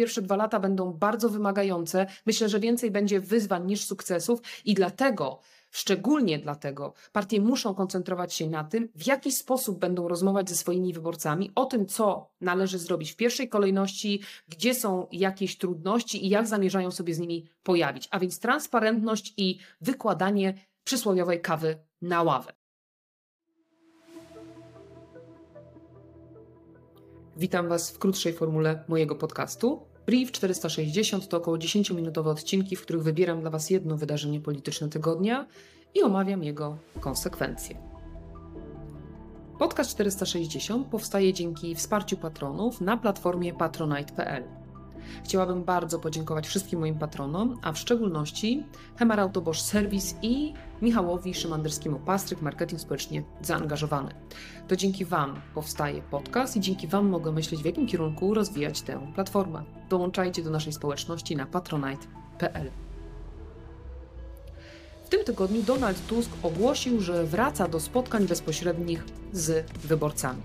pierwsze dwa lata będą bardzo wymagające. Myślę, że więcej będzie wyzwań niż sukcesów i dlatego Szczególnie dlatego partie muszą koncentrować się na tym, w jaki sposób będą rozmawiać ze swoimi wyborcami, o tym, co należy zrobić w pierwszej kolejności, gdzie są jakieś trudności i jak zamierzają sobie z nimi pojawić. A więc transparentność i wykładanie przysłowiowej kawy na ławę. Witam Was w krótszej formule mojego podcastu. Brief 460 to około 10-minutowe odcinki, w których wybieram dla Was jedno wydarzenie polityczne tygodnia i omawiam jego konsekwencje. Podcast 460 powstaje dzięki wsparciu patronów na platformie patronite.pl. Chciałabym bardzo podziękować wszystkim moim patronom, a w szczególności Hemar Autobosz Service i Michałowi Szymanderskiemu Pastryk, marketing społecznie zaangażowany. To dzięki Wam powstaje podcast i dzięki Wam mogę myśleć, w jakim kierunku rozwijać tę platformę. Dołączajcie do naszej społeczności na patronite.pl. Tym tygodniu Donald Tusk ogłosił, że wraca do spotkań bezpośrednich z wyborcami.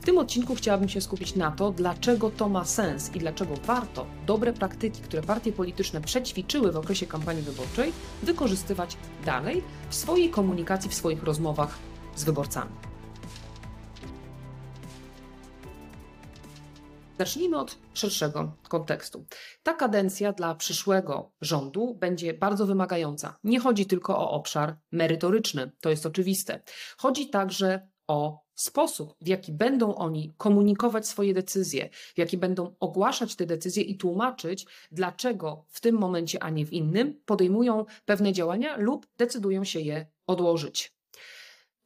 W tym odcinku chciałabym się skupić na to, dlaczego to ma sens i dlaczego warto dobre praktyki, które partie polityczne przećwiczyły w okresie kampanii wyborczej, wykorzystywać dalej w swojej komunikacji, w swoich rozmowach z wyborcami. Zacznijmy od szerszego kontekstu. Ta kadencja dla przyszłego rządu będzie bardzo wymagająca. Nie chodzi tylko o obszar merytoryczny, to jest oczywiste. Chodzi także o sposób, w jaki będą oni komunikować swoje decyzje, w jaki będą ogłaszać te decyzje i tłumaczyć, dlaczego w tym momencie, a nie w innym podejmują pewne działania lub decydują się je odłożyć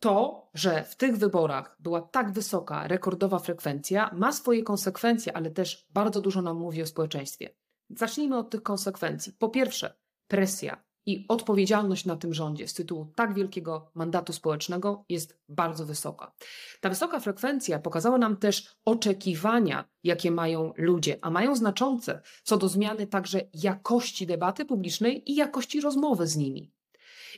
to, że w tych wyborach była tak wysoka, rekordowa frekwencja, ma swoje konsekwencje, ale też bardzo dużo nam mówi o społeczeństwie. Zacznijmy od tych konsekwencji. Po pierwsze, presja i odpowiedzialność na tym rządzie z tytułu tak wielkiego mandatu społecznego jest bardzo wysoka. Ta wysoka frekwencja pokazała nam też oczekiwania, jakie mają ludzie, a mają znaczące co do zmiany także jakości debaty publicznej i jakości rozmowy z nimi.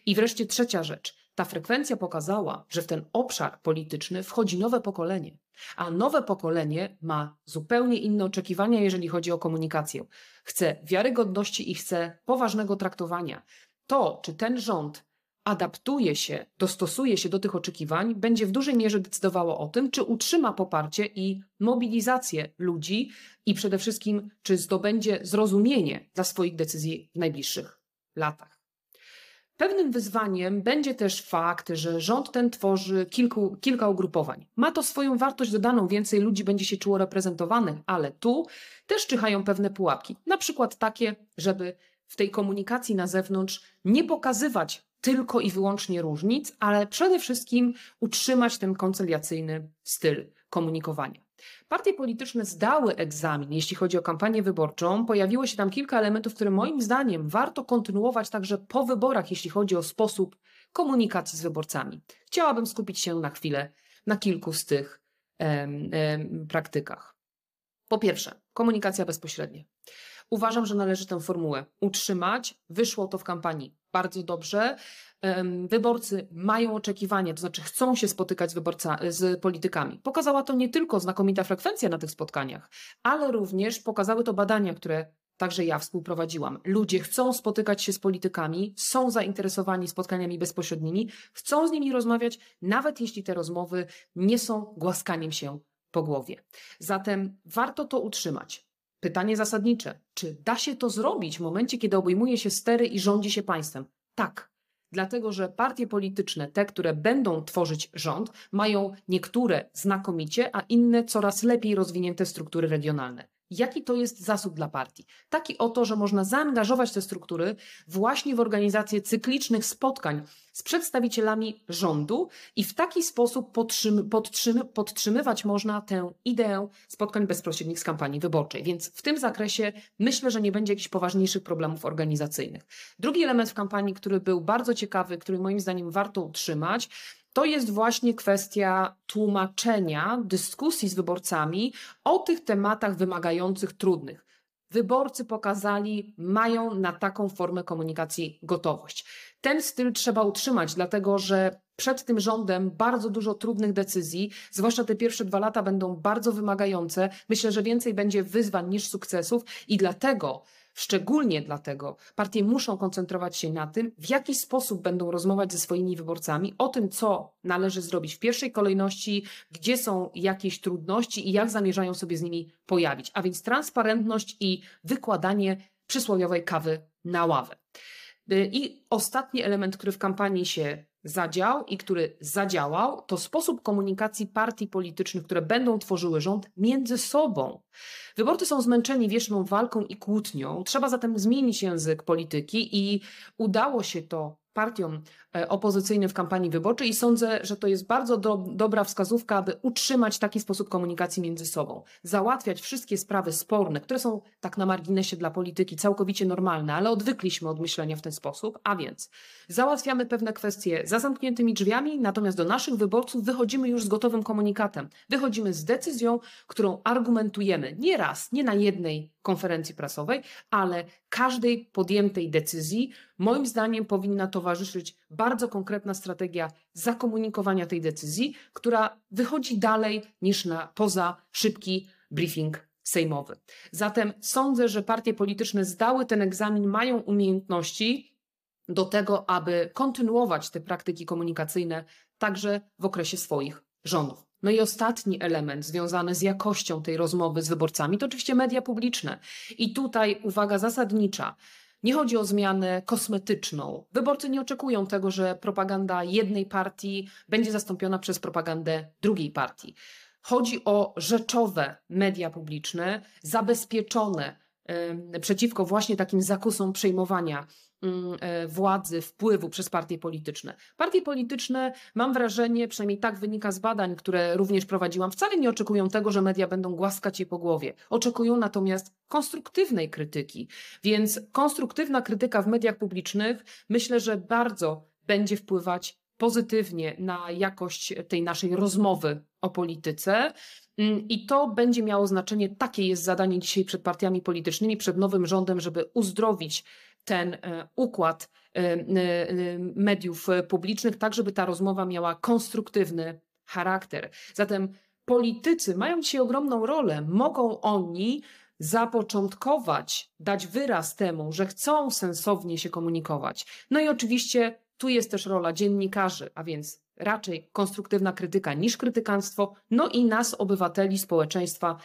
I wreszcie trzecia rzecz ta frekwencja pokazała, że w ten obszar polityczny wchodzi nowe pokolenie, a nowe pokolenie ma zupełnie inne oczekiwania, jeżeli chodzi o komunikację. Chce wiarygodności i chce poważnego traktowania. To, czy ten rząd adaptuje się, dostosuje się do tych oczekiwań, będzie w dużej mierze decydowało o tym, czy utrzyma poparcie i mobilizację ludzi i przede wszystkim, czy zdobędzie zrozumienie dla swoich decyzji w najbliższych latach. Pewnym wyzwaniem będzie też fakt, że rząd ten tworzy kilku, kilka ugrupowań. Ma to swoją wartość dodaną, więcej ludzi będzie się czuło reprezentowanych, ale tu też czyhają pewne pułapki. Na przykład takie, żeby w tej komunikacji na zewnątrz nie pokazywać tylko i wyłącznie różnic, ale przede wszystkim utrzymać ten koncyliacyjny styl komunikowania. Partie polityczne zdały egzamin, jeśli chodzi o kampanię wyborczą. Pojawiło się tam kilka elementów, które moim zdaniem warto kontynuować także po wyborach, jeśli chodzi o sposób komunikacji z wyborcami. Chciałabym skupić się na chwilę na kilku z tych em, em, praktykach. Po pierwsze, komunikacja bezpośrednia. Uważam, że należy tę formułę utrzymać. Wyszło to w kampanii bardzo dobrze. Wyborcy mają oczekiwania, to znaczy chcą się spotykać z, wyborca, z politykami. Pokazała to nie tylko znakomita frekwencja na tych spotkaniach, ale również pokazały to badania, które także ja współprowadziłam. Ludzie chcą spotykać się z politykami, są zainteresowani spotkaniami bezpośrednimi, chcą z nimi rozmawiać, nawet jeśli te rozmowy nie są głaskaniem się po głowie. Zatem warto to utrzymać. Pytanie zasadnicze: czy da się to zrobić w momencie, kiedy obejmuje się stery i rządzi się państwem? Tak. Dlatego, że partie polityczne, te, które będą tworzyć rząd, mają niektóre znakomicie, a inne coraz lepiej rozwinięte struktury regionalne. Jaki to jest zasób dla partii? Taki oto, że można zaangażować te struktury właśnie w organizację cyklicznych spotkań z przedstawicielami rządu i w taki sposób podtrzym, podtrzym, podtrzymywać można tę ideę spotkań bezpośrednich z kampanii wyborczej. Więc w tym zakresie myślę, że nie będzie jakichś poważniejszych problemów organizacyjnych. Drugi element w kampanii, który był bardzo ciekawy, który moim zdaniem warto utrzymać, to jest właśnie kwestia tłumaczenia dyskusji z wyborcami o tych tematach wymagających trudnych. Wyborcy pokazali, mają na taką formę komunikacji gotowość. Ten styl trzeba utrzymać, dlatego że przed tym rządem bardzo dużo trudnych decyzji, zwłaszcza te pierwsze dwa lata będą bardzo wymagające. Myślę, że więcej będzie wyzwań niż sukcesów i dlatego Szczególnie dlatego partie muszą koncentrować się na tym, w jaki sposób będą rozmawiać ze swoimi wyborcami, o tym, co należy zrobić w pierwszej kolejności, gdzie są jakieś trudności i jak zamierzają sobie z nimi pojawić. A więc transparentność i wykładanie przysłowiowej kawy na ławę. Y, I ostatni element, który w kampanii się zadział i który zadziałał, to sposób komunikacji partii politycznych, które będą tworzyły rząd między sobą. Wyborcy są zmęczeni wieczną walką i kłótnią, trzeba zatem zmienić język polityki i udało się to partiom e, opozycyjnym w kampanii wyborczej i sądzę, że to jest bardzo do, dobra wskazówka, aby utrzymać taki sposób komunikacji między sobą. Załatwiać wszystkie sprawy sporne, które są tak na marginesie dla polityki całkowicie normalne, ale odwykliśmy od myślenia w ten sposób, a więc załatwiamy pewne kwestie za zamkniętymi drzwiami, natomiast do naszych wyborców wychodzimy już z gotowym komunikatem. Wychodzimy z decyzją, którą argumentujemy nie raz, nie na jednej konferencji prasowej, ale każdej podjętej decyzji, moim zdaniem, powinna towarzyszyć bardzo konkretna strategia zakomunikowania tej decyzji, która wychodzi dalej niż na poza szybki briefing sejmowy. Zatem sądzę, że partie polityczne zdały ten egzamin, mają umiejętności do tego, aby kontynuować te praktyki komunikacyjne także w okresie swoich rządów. No i ostatni element związany z jakością tej rozmowy z wyborcami to oczywiście media publiczne. I tutaj uwaga zasadnicza. Nie chodzi o zmianę kosmetyczną. Wyborcy nie oczekują tego, że propaganda jednej partii będzie zastąpiona przez propagandę drugiej partii. Chodzi o rzeczowe media publiczne, zabezpieczone przeciwko właśnie takim zakusom przejmowania władzy, wpływu przez partie polityczne. Partie polityczne, mam wrażenie, przynajmniej tak wynika z badań, które również prowadziłam, wcale nie oczekują tego, że media będą głaskać je po głowie. Oczekują natomiast konstruktywnej krytyki. Więc konstruktywna krytyka w mediach publicznych myślę, że bardzo będzie wpływać pozytywnie na jakość tej naszej rozmowy o polityce. Mm, I to będzie miało znaczenie, takie jest zadanie dzisiaj przed partiami politycznymi, przed nowym rządem, żeby uzdrowić ten e, układ e, e, mediów publicznych, tak żeby ta rozmowa miała konstruktywny charakter. Zatem politycy mają dzisiaj ogromną rolę. Mogą oni zapoczątkować, dać wyraz temu, że chcą sensownie się komunikować. No i oczywiście tu jest też rola dziennikarzy, a więc raczej konstruktywna krytyka niż krytykanstwo, no i nas, obywateli, społeczeństwa.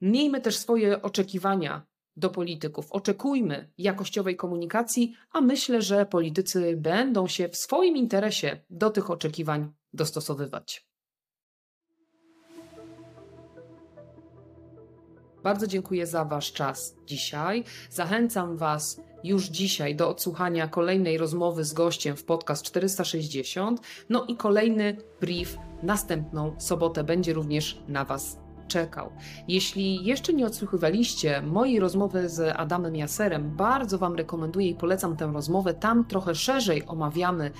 Miejmy też swoje oczekiwania do polityków. Oczekujmy jakościowej komunikacji, a myślę, że politycy będą się w swoim interesie do tych oczekiwań dostosowywać. Bardzo dziękuję za Wasz czas dzisiaj. Zachęcam Was już dzisiaj do odsłuchania kolejnej rozmowy z gościem w podcast 460. No i kolejny brief następną sobotę będzie również na Was czekał. Jeśli jeszcze nie odsłuchywaliście mojej rozmowy z Adamem Jaserem, bardzo Wam rekomenduję i polecam tę rozmowę. Tam trochę szerzej omawiamy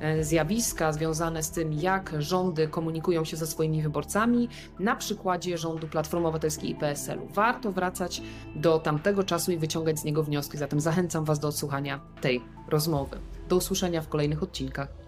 e, zjawiska związane z tym, jak rządy komunikują się ze swoimi wyborcami, na przykładzie rządu Platformy Obywatelskiej i PSL-u. Warto wracać do tamtego czasu i wyciągać z niego wnioski, zatem zachęcam Was do odsłuchania tej rozmowy. Do usłyszenia w kolejnych odcinkach.